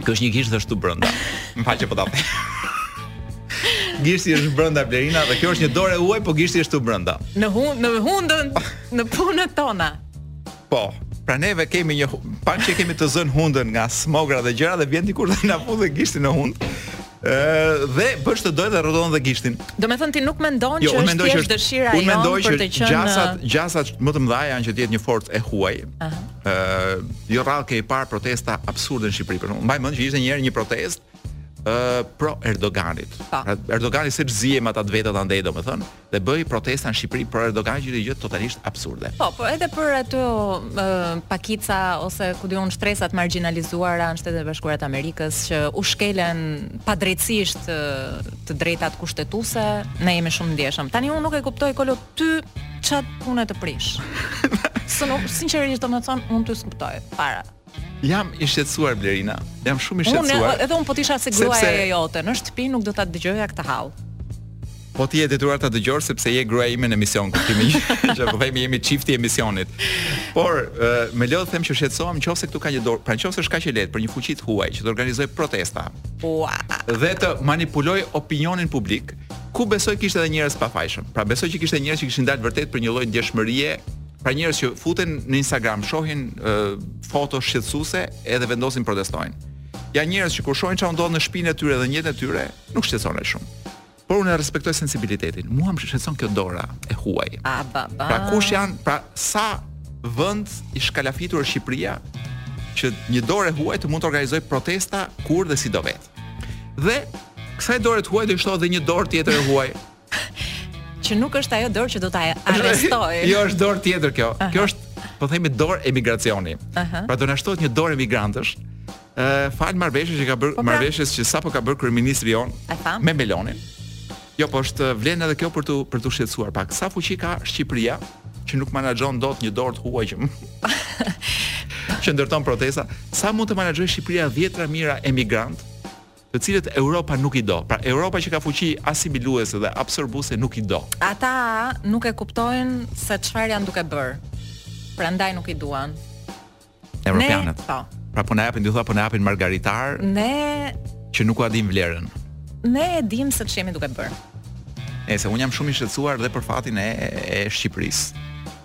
Kjo është një gisht dhe është tu brenda. Më fal që po ta them. Gishti është brenda Blerina dhe kjo është një dorë e huaj, po gishti është tu brenda. Në hundë, në hundën, në punët tona. Po. Pra neve kemi një pak që kemi të zënë hundën nga smogëra dhe gjëra dhe vjen dikush dhe na fut gishtin në hundë. Ëh dhe bësh të dojë dhe rrotullon dhe gishtin. Domethënë ti nuk mendon jo, që është thjesht dëshira jonë për të qenë gjasat, gjasat më të mëdha janë që të jetë një forcë e huaj. Ëh. Uh, jo rrallë kemi parë protesta absurde në Shqipëri për shembull. Mbaj mend që ishte një herë një protestë ëh uh, pro Erdoganit. Pa. Po. Pra, Erdogani seç zihej me ata të vetat andej domethënë. dhe bëhej protesta në Shqipëri për Erdogan që është gjë totalisht absurde. Po, po edhe për ato e, pakica ose ku di unë shtresat e margjinalizuara në Shtetet e Bashkuara të Amerikës që u shkelen padrejtësisht të drejtat kushtetuese, ne jemi shumë të ndjeshëm. Tani unë nuk e kuptoj kolo ty çat punë të prish. Se nuk sinqerisht domethën unë të kuptoj para. Jam i shqetësuar Blerina. Jam shumë i shqetësuar. Unë edhe un po të isha gruaja e jote, në shtëpi nuk do ta dëgjoja këtë hall. Po ti je detyruar ta dëgjosh sepse je gruaja ime në emision kuptimi që po themi jemi çifti i emisionit. Por me lot them që shqetësohem nëse këtu ka një dorë, pra nëse është kaq e lehtë për një fuqi të huaj që të organizojë protesta. Ua. Dhe të manipulojë opinionin publik, ku besoj kishte edhe njerëz të pafajshëm. Pra besoj që kishte njerëz që kishin dalë vërtet për një lloj ndjeshmërie Pra njerëz që futen në Instagram, shohin uh, foto shqetësuese edhe vendosin protestojnë. Janë njerëz që kur shohin çfarë ndodh në shpinë e tyre dhe në jetën e tyre, nuk shqetësohen shumë. Por unë respektoj sensibilitetin. Mua më shqetëson kjo dora e huaj. A ba ba. Pra kush janë, pra sa vend i shkalafitur është Shqipëria që një dorë e huaj të mund të organizojë protesta kur dhe si do vet. Dhe kësaj dore të huaj do i shtohet edhe një dorë tjetër e huaj. që nuk është ajo dorë që do ta arrestojë. Jo, është dorë tjetër kjo. Aha. Kjo është, po themi dorë emigracioni. Aha. Pra do na shtohet një dorë emigrantësh. Ë, fal marrveshjes që ka bërë po pra. marrveshjes që sapo ka bërë kryeministri jon me Melonin. Jo, po është vlen edhe kjo për t'u për t'u shqetësuar pak. Sa fuqi ka Shqipëria që nuk menaxhon dot një dorë të huaj që që ndërton protesta. Sa mund të menaxhojë Shqipëria dhjetëra mijëra emigrantë të cilët Europa nuk i do. Pra Europa që ka fuqi asimiluese dhe absorbuese nuk i do. Ata nuk e kuptojnë se çfarë janë duke bërë. Prandaj nuk i duan. Europianët. Ne, po. Pra po na japin, ju thua po na japin margaritarë. Ne që nuk ua dimë vlerën. Ne e dimë se ç'jemi duke bërë. Nejse, un jam shumë i shqetësuar dhe për fatin e e Shqipërisë.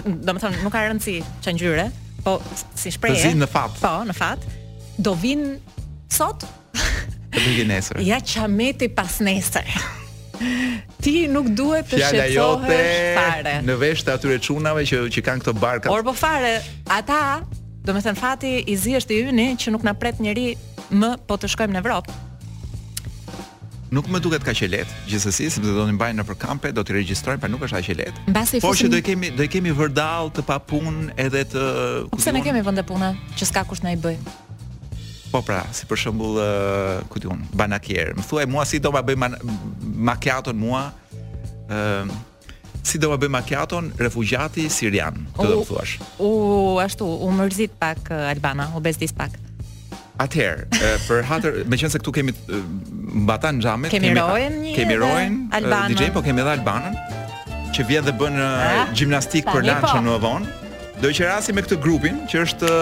domethënë, nuk ka rëndësi ça ngjyre, po si shprehje. Të zinë në fat. Po, në fat. Do vinë sot? Të vinë nesër. Ja qameti pasnesër. Ti nuk duhet të shqetësohesh fare. Në vesh të atyre çunave që që kanë këto barka. Ore po fare, ata, domethënë fati i zi është i yni që nuk na pret njeri më po të shkojmë në Evropë. Nuk më duket kaq e lehtë, gjithsesi, sepse do t'i mbajnë nëpër kampe, do t'i regjistrojnë, pra nuk është aq e lehtë. Mbasi po që do i kemi do i kemi vërdall të papunë edhe të po Pse ne kemi vende pune që s'ka kush na i bëj? Po pra, si për shembull, ku di un, banakier. Më thuaj mua si do ma bëj makiaton mua? Ëm si do ma bëj makiaton refugjati sirian, ti do të thuash. U ashtu, u mërzit pak eh, Albana, u bezdis pak. Atëherë, eh, për hatër, meqenëse këtu kemi eh, matanë xhamit, kemi rojen, kemi rojen, DJ po kemi edhe Albanën që vjen dhe bën gjimnastik për lançën më vonë. Do qeras me këtë grupin që është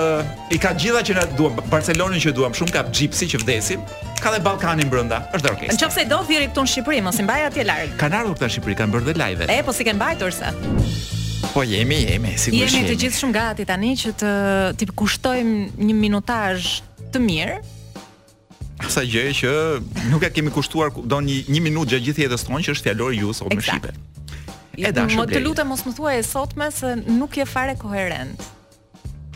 i ka të gjitha që na duam, Barcelonën që duam shumë, ka Gypsy që vdesim, ka dhe Ballkanin brenda, është dhe orkestra. Nëse i do, thirri këtu në Shqipëri, mos i mbaj atje larg. Kan ardhur këta në Shqipëri, kanë bërë dhe live. E po s'i kanë mbajtur se. Po jemi, jemi, sigurisht. Jemi të gjithë shumë gati tani që t'i kushtojmë një minutazh të mirë Asaj gjëje që nuk i kemi kushtuar dot një, një minutë gjatë gjithë jetës tonë që është fjalori i së sotmes shqipe. E dashur. Mo, të lutem mos më thuaj e sotme se nuk je fare koherent.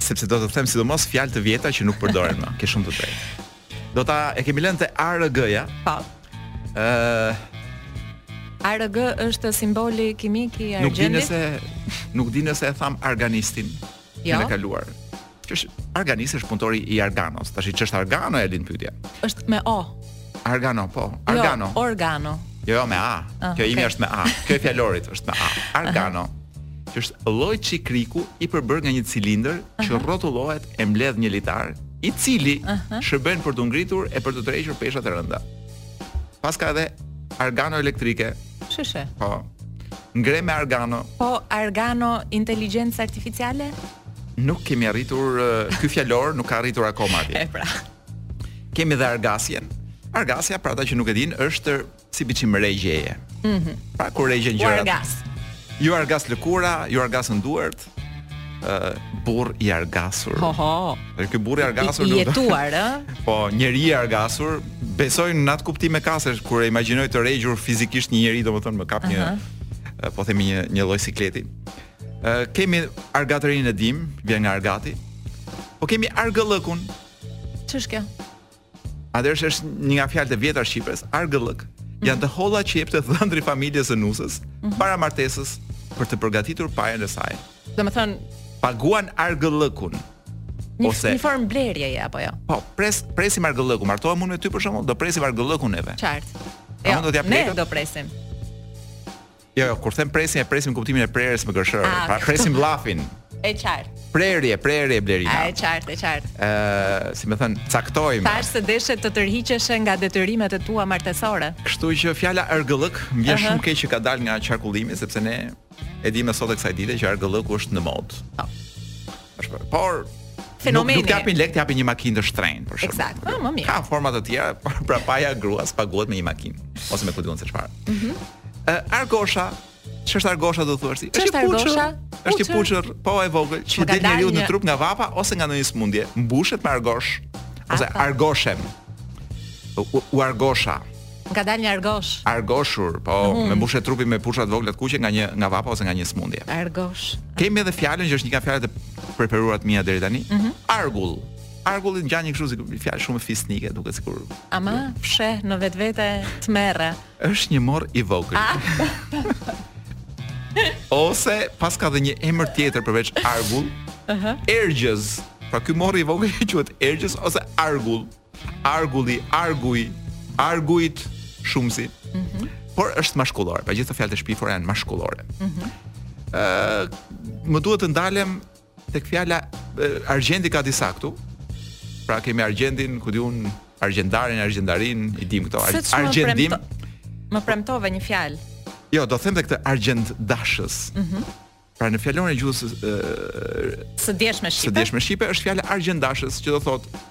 Sepse do të them sidomos fjalë të vjetra që nuk përdoren më. Ke shumë të drejtë. Do ta e kemi lënë te ARG-ja. Po. Ëh, ARG është simboli kimik i argjendit. Nuk di nëse nuk di nëse e thamë arganistin. Jo. E kemi kaluar. Që është Arganist është punëtori i Arganos. Tashi ç'është Argano lind pyetja. Është me O. Argano, po. Jo, Argano. Jo, organo. Jo, jo, me A. Ah, okay. Kjo imja është me A. Kjo e fjalorit është me A. Argano. Uh -huh që është lloj çikriku i përbërë nga një cilindër që uh -huh. rrotullohet e mbledh një litar, i cili uh -huh. shërben për të ngritur e për të tërhequr peshat e rënda. Paska edhe argano elektrike. Sheshe. Po. Ngre me argano. Po argano inteligjencë artificiale? Nuk kemi arritur ky fjalor, nuk ka arritur akoma atje. E pra. Kemi dhe argasjen. Argasja për ata që nuk e dinë është si biçim regjeje. Mhm. Mm pra kur regjen gjërat. Argas. Iu argas lëkura, iu argasën duart. uh, burrë i argasur. Ho ho. Dhe ky burrë i argasur I jetuar, ë? Po, njeri i argasur, besoj në atë kuptim e ka, se kur e imagjinoj të regjur fizikisht një njeri, domethënë më kap një uh -huh. po themi një një lloj sikleti. Ë uh, kemi argatërinë, e dimë, vjen nga argati. Po kemi argëllëkun. Ç'është kjo? Atëherë është është një nga fjalët e vjetra të shqipes, argëllëk. Mm -hmm. Janë të holla që jepte dhëndri familjes së nuses mm -hmm. para martesës për të përgatitur pajën e saj. Domethënë paguan argëllëkun. Një, ose një formë blerjeje apo jo? Po, pres presim argëllëkun, martohem unë me ty për shembull, do presim argëllëkun neve. Qartë. Jo, do t'ja Ne do presim. Jo, jo, kur them presim, e presim në kuptimin e prerjes me gërshërë. Ah, pra presim llafin. E qartë. Prerje, prerje Blerina. Ah, e qartë, e qartë. Ë, uh, si me thënë, caktojmë. Tash se deshe të tërhiqesh nga detyrimet e tua martesore. Kështu që fjala argëllëk më vjen uh -huh. shumë keq që ka dalë nga qarkullimi sepse ne e dimë sot e kësaj dite që argëllëku është në modë. Po. Është, por fenomeni. Nuk, nuk japin lekë, japin një makinë të shtrenjtë për shkak. Eksakt. Ah, më mirë. Ka forma të tjera, por pra paja gruas paguhet me një makinë ose me ku di unë se çfarë. Ëh. Mm -hmm. Argosha, ç'është argosha do thuash ti? Është argosha. Është një puçër, po e vogël, që i del njeriut një... në trup nga vapa ose nga ndonjë sëmundje, mbushet me argosh ose argoshem. U, u argosha. Më ka dalë një argosh. Argoshur, po, mm. më mbushet trupi me puçrra të vogla të kuqe nga një nga vapa ose nga një smundje. Argosh. Kemi edhe fjalën që është një nga fjalët e preferuara të mia deri tani. Mm -hmm. Argull. Argulli ngjan një kështu si një fjalë shumë fisnike, duket sikur. Ama fsheh në vetvete tmerre. Është një morr i vogël. Ah. ose paska dhe një emër tjetër përveç argull. Ëh. Uh -huh. Ergjëz. Pra ky morri i vogël quhet ergjëz ose argull. Argulli, arguj, argujt, shumësi. Mm -hmm. Por është mashkullore, pra gjithë fjalët e shpifura janë mashkullore. Mm -hmm. uh, më duhet të ndalem tek fjala, uh, argjendi ka disa këtu, pra kemi argendin, ku di unë, argjendarin, argjendarinë, i dim këto, argjendim. Më, premto, më premtove një fjalë. Jo, do them dhe këtë argjenddashës. Mm -hmm. Pra në fjalorin e gjuhës së djeshme shqipe. Së djeshme shqipe është fjala argjenddashës, që do thotë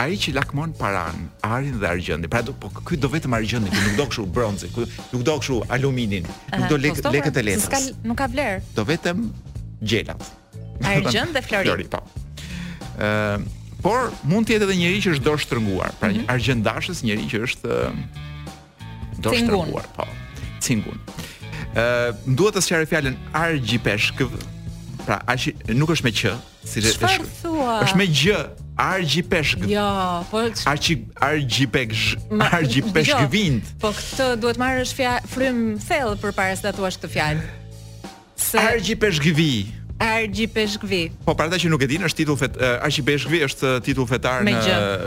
ai që lakmon paranë, arin dhe argjendin. Pra do po ky do vetëm argjendin, nuk do kshu bronzin, nuk do kshu aluminin, nuk do lek, po, lekët e, pra, letrës. S'ka, nuk ka vlerë. Do vetëm gjelat. Argjend dhe flori. Flori, po. Ëm, por mund të jetë edhe njeri që është dorështrënguar. Pra mm -hmm. argjenddashës njeri që është Dorështrënguar, po. Cingun. Ë, uh, më duhet të sqaroj fjalën argjipeshkv. Pra, arq nuk është me q, si është. Çfarë thua? Është me gjë, argjipeshkv. Jo, po argji argjipeksh, argjipeshkvin. Po këtë duhet marrësh fjalë frymë thellë përpara se ta thuash këtë fjalë. Se... Argjipeshkvi. Argjipeshkvi. Po për ata që nuk e dinë, është titull fet Argjipeshkvi është titull fetar në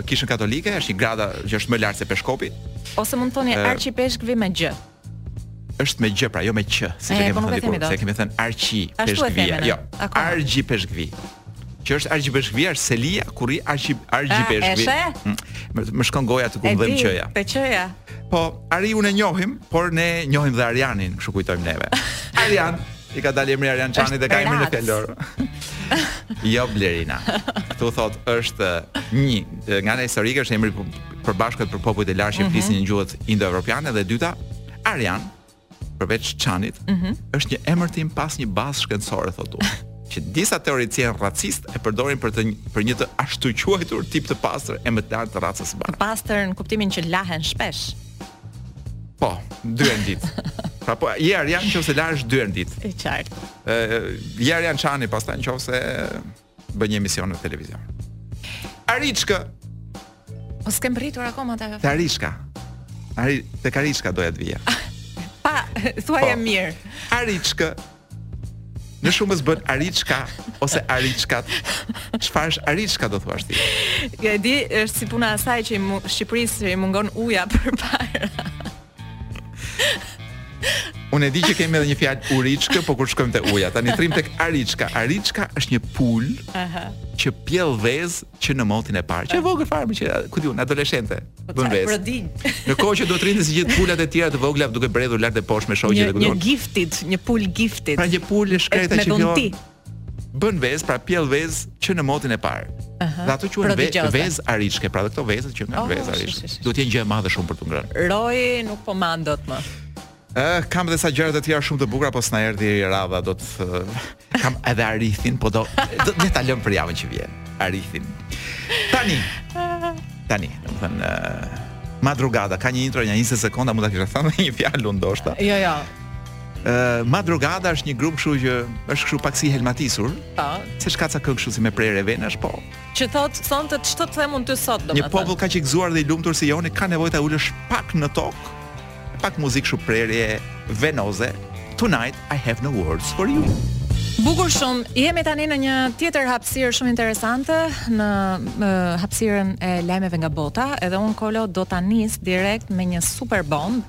Kishën Katolike, është një gradë që është më lart se Peshkopi. Ose mund të thoni Argjipeshkvi me gjë. Është me gjë, pra jo me q, siç e kemi po thënë dikur, se kemi thënë Arqipeshkvi. Jo, Argjipeshkvi. që është argjipeshkvi është selia ku rri argjip ah, argjipeshkvi. Mm, më, më shkon goja tek, um, ëm, qëja. Te qëja. Po, Ariun e njohim, por ne njohim dhe Arianin, kështu kujtojmë neve. Arian, i ka dalë emri Arian Çani dhe ka emrin në Fjalor. jo Blerina. Ktu thotë është një nga ana historike është emër i përbashkët për popujt e lashtë që mhm. flisin një gjuhë indoevropiane dhe e dyta Arian përveç Çanit, mm -hmm. është një emërtim pa një bazë shkencore thotë unë. që disa teoricienë racistë e përdorin për të për një të ashtuquajtur tip të pastër e më të lartë të racës së bardhë. Pastër në kuptimin që lahen shpesh. Po, dy herë në ditë. Pra po, je arian nëse lahesh dy herë në ditë. E qartë. Ë, je Arian Çani, pastaj nëse bën një emision në televizion. Ariçka. Po s'kem rritur akoma ta. Te Ariçka. Ari te Ariçka doja të vija. pa, thua e po. mirë. Ariçka. Në shumës bën ariçka ose ariçkat Çfarë është ariçka do thua ti Ja, di, është si puna asaj që i Shqipërisë që i mungon uja për parë Unë e di që kemi edhe një fjalë uriçkë, po kur shkojmë te uja, tani të rrimë tek ariçka. Ariçka është një pul që pjell vez që në motin e parë. Që e vogël fare më që, ku di un, adoleshente po bën vez. Në kohë që duhet të rrijë si gjithë pulat e tjera të vogla duke bredhur lart e poshtë me shoqet e ku di un. Një giftit, një pul giftit. Pra një pul e shkretë që vjen. bën vezë, pra pjell vezë që në motin e parë. Aha. Dhe ato quhen ve, vezë ariçke, pra dhe këto vezët që kanë oh, vezë ariçke. Duhet të jenë gjë e madhe shumë për të ngrënë. Roi nuk po mban dot më. Ë, uh, kam dhe sa gjëra të tjera shumë të bukura, po s'na erdhi radha, do të uh, kam edhe arithin, po do do të ta lëm për javën që vjen. Arithin. Tani. Tani, do të thënë uh, madrugada, ka një intro një 20 sekonda, mund ta kisha thënë një fjalë ndoshta. Jo, jo. Uh, Madrugada është një grup kështu që është kështu pak si i helmatisur. Po. Seç ka ca këngë kështu si me prerë venash, po. Që thot sonte ç'të të them unë ty sot, domethënë. Një popull kaq i gëzuar dhe i lumtur si joni ka nevojë ta ulsh pak në tokë. Pak muzikë kështu prerje venoze. Tonight I have no words for you. Bukur shumë. Jemi tani në një tjetër hapësirë shumë interesante në në hapësirën e lajmeve nga bota, edhe un Kolo do ta nis direkt me një super bomb.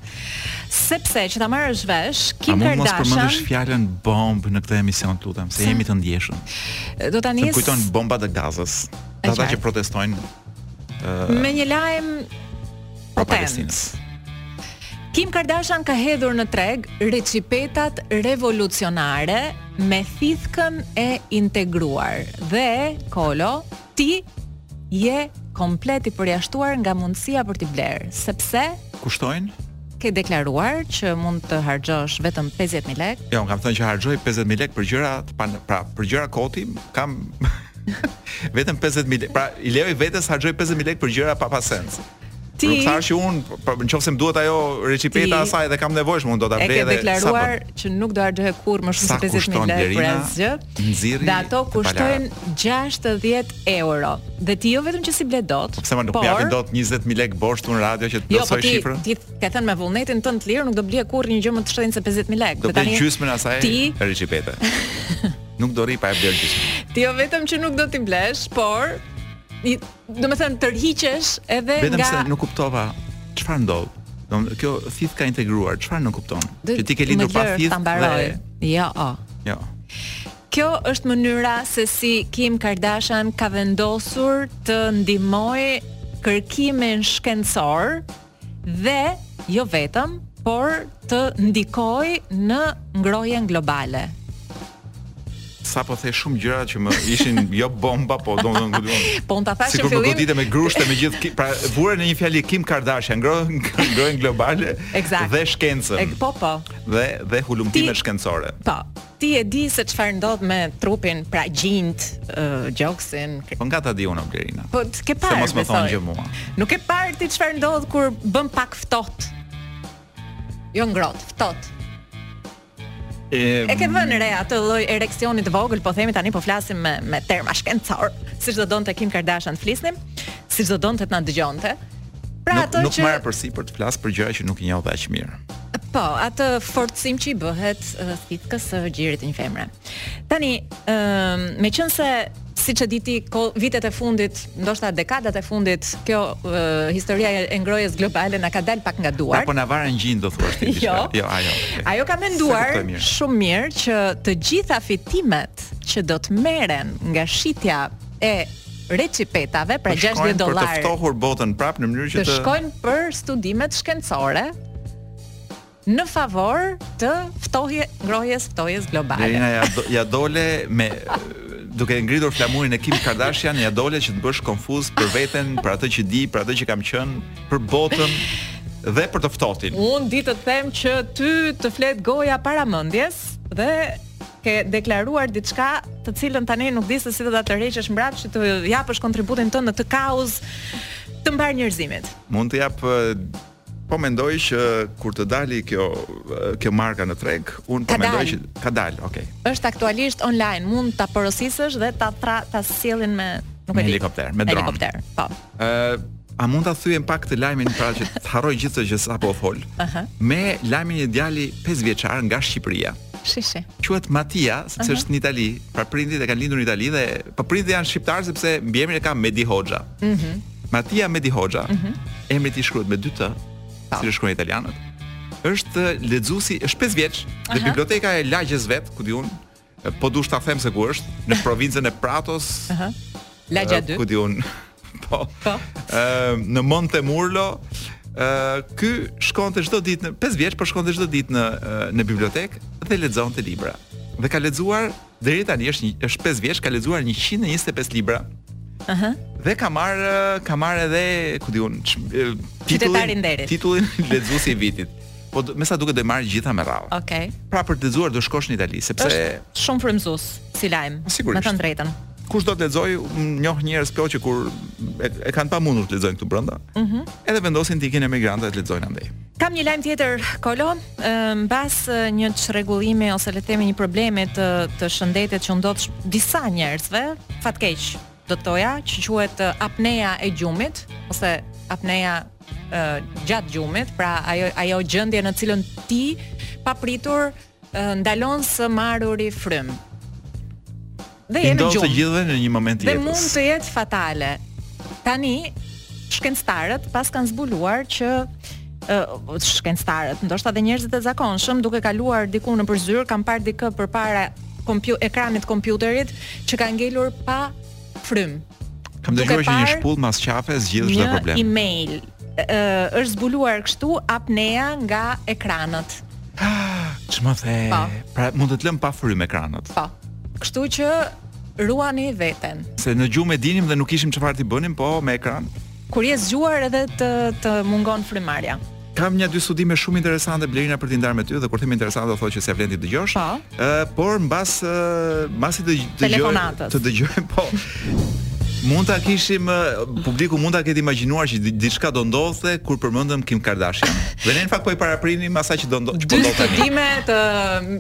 Sepse që ta marrësh vesh, Kim Kardashian. A mund të mos përmendësh fjalën bomb në këtë emision, të lutem, se jemi të ndjeshëm. Do ta nis. Kujton bombat e Gazës. Ata që protestojnë uh, me një lajm pro Palestinës. Kim Kardashian ka hedhur në treg recipetat revolucionare me thithkën e integruar dhe kolo ti je komplet i përjashtuar nga mundësia për t'i blerë, sepse kushtojnë ke deklaruar që mund të harxhosh vetëm 50000 lekë. Jo, kam thënë që harxhoj 50000 lekë për gjëra të pa, pra për gjëra koti, kam vetëm 50000 lekë. Pra i lejoj vetes të harxhoj 50000 lekë për gjëra pa pa sens. Ti Nuk thash që un, po, po, nëse më duhet ajo recipeta e saj dhe e kam të nevojshme, un do ta blej edhe sa. E ke deklaruar që nuk do harxhoje kurrë më shumë se 50000 lekë për asgjë. Nxirri. Dhe ato kushtojnë 60 euro. Dhe ti jo vetëm që s'i ble dot. Pse nuk më por... japin dot 20000 lekë borxh në radio që të jo, plotësoj po shifrën? Jo, ti ke thënë me vullnetin tënd të lirë nuk do blije kurrë një gjë më të shtrenjtë se 50000 lekë. Do të gjysmën e asaj ti... recipete. nuk do rri pa e blerë gjysmën. Ti jo vetëm që nuk do t'i blesh, por Domethënë tërhiqesh edhe Vetëm nga... Vetëm se nuk kuptova çfarë ndodh. Do kjo thith ka integruar, çfarë nuk kupton? Dhe, që ti ke lindur pa thith dhe jo. Oh. Jo. Kjo është mënyra se si Kim Kardashian ka vendosur të ndihmojë kërkimin shkencor dhe jo vetëm, por të ndikojë në ngrohjen globale sapo the shumë gjëra që më ishin jo bomba, po do të thoja. Po un ta thashë në fillim. Sikur godite me grushte me gjithë, pra vure në një fjali Kim Kardashian, ngrohjen ngrohjen globale dhe shkencën. Po po. Dhe dhe hulumtimet shkencore. Po. Ti e di se çfarë ndodh me trupin, pra gjinjt, gjoksin. Po nga ta di unë Blerina? Po të ke parë. Se mos më thotë gjë mua. Nuk ke parë ti çfarë ndodh kur bën pak ftohtë. Jo ngrohtë, ftohtë. E, e ke vënë re atë lloj ereksionit të vogël, po themi tani po flasim me me terma shkencorë, siç do donte Kim Kardashian të flisnim, siç do donte të na dëgjonte. Pra ato që nuk marr përsipër të flas për gjëra që nuk i njoh aq mirë. Po, atë forcim që i bëhet uh, thithkës së gjirit të një femre. Tani, ë, uh, meqense siç e di ti vitet e fundit, ndoshta dekadat e fundit, kjo uh, historia e ngrohjes globale na ka dal pak nga duar. Apo na varen gjinjtë do thuash ti diçka. jo. jo, ajo. Okay. Ajo ka menduar shumë mirë që të gjitha fitimet që do të merren nga shitja e recipetave, pra 60 dollarë. Të shkojnë për të ftohur botën prapë në mënyrë që të të shkojnë për studimet shkencore në favor të ftohje ngrohjes ftohjes globale. Blerina ia do, ia dole me duke ngritur flamurin e Kim Kardashian ia dole që të më bësh konfuz për veten, për atë që di, për atë që kam qenë, për botën dhe për të ftohtin. Unë di të them që ty të flet goja para mendjes dhe ke deklaruar diçka të cilën tani nuk di se si do ta tërheqësh mbrapsht që të japësh kontributin tënd në këtë kauzë të mbarë njerëzimit. Mund të jap po mendoj që kur të dali kjo kjo marka në treg, un po mendoj që ka dal, okay. Është aktualisht online, mund ta porosisësh dhe ta tra, ta sjellin me nuk e di. Helikopter, me dron. Helikopter, po. Ë, uh, a mund ta thyejmë pak këtë lajmin para që të harroj gjithë ato që sapo fole? Aha. Me lajmin e djalit 5 vjeçar nga Shqipëria. Shi shi. Quhet Matia, sepse është në Itali. Pra prindërit e kanë lindur në Itali dhe po prindërit janë shqiptarë sepse mbiemrin e ka Medi Hoxha. Mhm. Mm Matia Medi Hoxha. Mhm. Mm emri i shkruhet me dy t, si e shkruajnë italianët. Është lexuesi, është 5 vjeç, dhe biblioteka e lagjes vet, ku di unë, Po deshe ta them se ku është, në provincën e Pratos. Aha. Lagja 2. Ku di un. Po. Po. Ë në Monte Murlo, ë ky shkonte çdo ditë një 5 vjeç, po shkonte çdo ditë në në bibliotekë dhe lexonte libra. Dhe ka lexuar deri tani është një, është 5 vjeç, ka lexuar 125 libra. Aha. Dhe ka marr ka marr edhe, ku di un, titullin titullin lexuesi i vitit. Po me sa duket do i marrë gjitha me radhë. Okej. Okay. Pra për të lexuar do shkosh në Itali sepse është shumë frymëzues si lajm. Me thënë të drejtën. Kush do të lexoj, njoh njerëz po që kur e, e kanë pamundur të lexojnë këtu brenda. Ëh. Mm -hmm. Edhe vendosin të ikin emigrantë të lexojnë andej. Kam një lajm tjetër, Kolo, mbi një çrregullim ose le të themi një problemi të të shëndetit që u ndodh disa njerëzve, fatkeq, do të thoja, që quhet apnea e gjumit ose apnea e, gjatë gjumit, pra ajo ajo gjendje në të cilën ti papritur ndalon së marri frym. Dhe jemi gjumë. U ndodh të gjithëve në një moment jetës. Dhe mund të jetë fatale. Tani shkencëtarët paskan zbuluar që shkencëtarët, ndoshta dhe njerëzit e zakonshëm, duke kaluar diku nëpër zyrë, kanë parë dikë përpara kompju ekranit kompjuterit që ka ngelur pa frym. Kam dëgjuar që një shpull mas qafe zgjidh çdo problem. Një email ë është zbuluar kështu apnea nga ekranët. Ah, ç'më the? Po. Pra mund të të lënë pa frym ekranët. Po. Kështu që ruani veten. Se në gjumë e dinim dhe nuk kishim çfarë të bënim, po me ekran. Kur je zgjuar edhe të të mungon frymëmarrja. Kam një dy studime shumë interesante Blerina për t'i ndarë me ty dhe kur them interesante do thotë që s'ia vlen t'i dëgjosh. Po. Ë, uh, por mbas uh, mbasi të dëgjoj të dëgjoj, po. Mund ta kishim publiku mund ta ketë imagjinuar që diçka do ndodhte kur përmendëm Kim Kardashian. Dhe ne në fakt po i paraprinim asaj që do ndodhte, që po ndodh tani. Dy studime të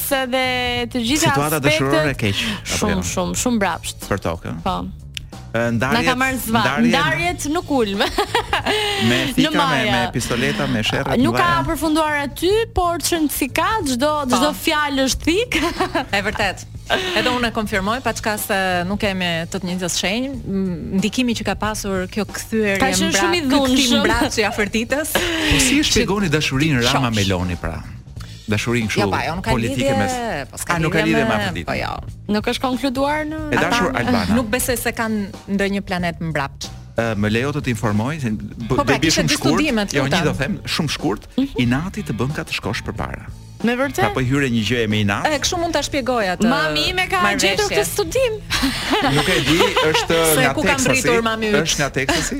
se dhe të gjitha aspektet. Situata dashurore keq. Shumë, jo? shumë, shumë mbrapsht. Për tokë. Po. Ndarjet, ka marrë zva. Ndarjet, ndarjet nuk ulmë. me thika, me, me pistoleta, me sherre. Nuk ka përfunduar aty, por që në cika, çdo, po. çdo fjalë është thik. e vërtet. Edhe unë e konfirmoj, paçka se nuk kemi të të njëjtën shenjë, ndikimi që ka pasur kjo kthyerje mbrapa, kthim mbrapa i Afërditës. Po si e shpjegoni dashurin Rama Meloni pra? dashurinë kështu ja, jo, politike mes. Po ska nuk ka lidhje me Afërditën. Po jo. Nuk është konkluduar në E dashur Albana. Nuk besoj se kanë ndonjë planet mbrapsht. Uh, më lejo të të informoj se po, pra, do të bëj shumë shkurt. Jo, një do them, shumë shkurt, mm -hmm. inati të bën ka të shkosh përpara. Me vërtet? A po i hyre një gjëje me inat? Eh, kështu mund ta shpjegoj atë. Mami ime ka gjetur këtë studim. Nuk e di, është nga Texasi. Se ku ka mbërritur mami yt? Është nga Texasi.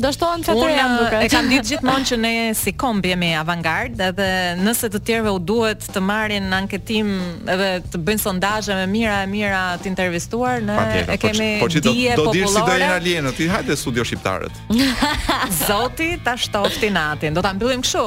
Do shtohen ca të reja duket. Unë e kam ditur gjithmonë që ne si komb jemi avangard edhe nëse të tjerëve u duhet të marrin anketim edhe të bëjnë sondazhe me mijëra e mijëra të intervistuar, ne e kemi po dije popullore. Do dish si do jenë alienët, ti hajde studio shqiptarët. Zoti ta shtoftë inatin. Do ta mbyllim kështu.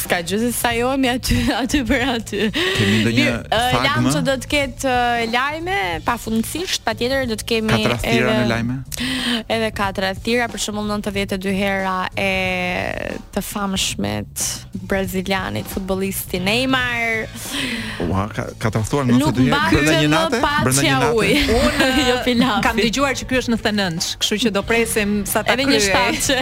S'ka gjë se sa jemi aty, aty për aty. Kemi ndonjë Mirë, ë, fagmë? Lamë që do të ketë ë, lajme, pafundësisht, patjetër do të kemi Ka tradhtira në lajme? Edhe ka tradhtira, për shembull 92 hera e të famshmit brazilianit futbollisti Neymar. Ua, ka, ka tradhtuar 92 Nuk herë mbahet brenda një më nate, brenda një pacja nate. uj. Unë Jo pilafi. kam dëgjuar që ky është në Tinejç, kështu që do presim sa ta Edhe një kryej. shtatçe.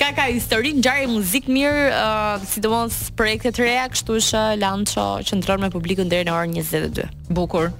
ka ka histori ngjarje muzikë mirë, uh, sidomos projekte të reja, kështu që Lanço qëndron me publikun deri në orën 22. Bukur.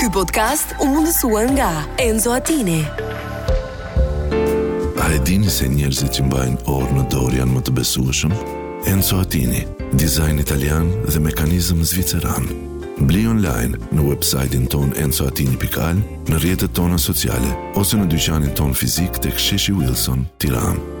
Ky podcast u mundësua nga Enzo Attini. A e dini se njerëzit që mbajnë orë në dorë janë më të besueshëm? Enzo Attini, dizajn italian dhe mekanizëm zviceran. Bli online në website-in tonë enzoattini.al, në rrjetet tona sociale, ose në dyqanin tonë fizik tek sheshi Wilson, Tiranë.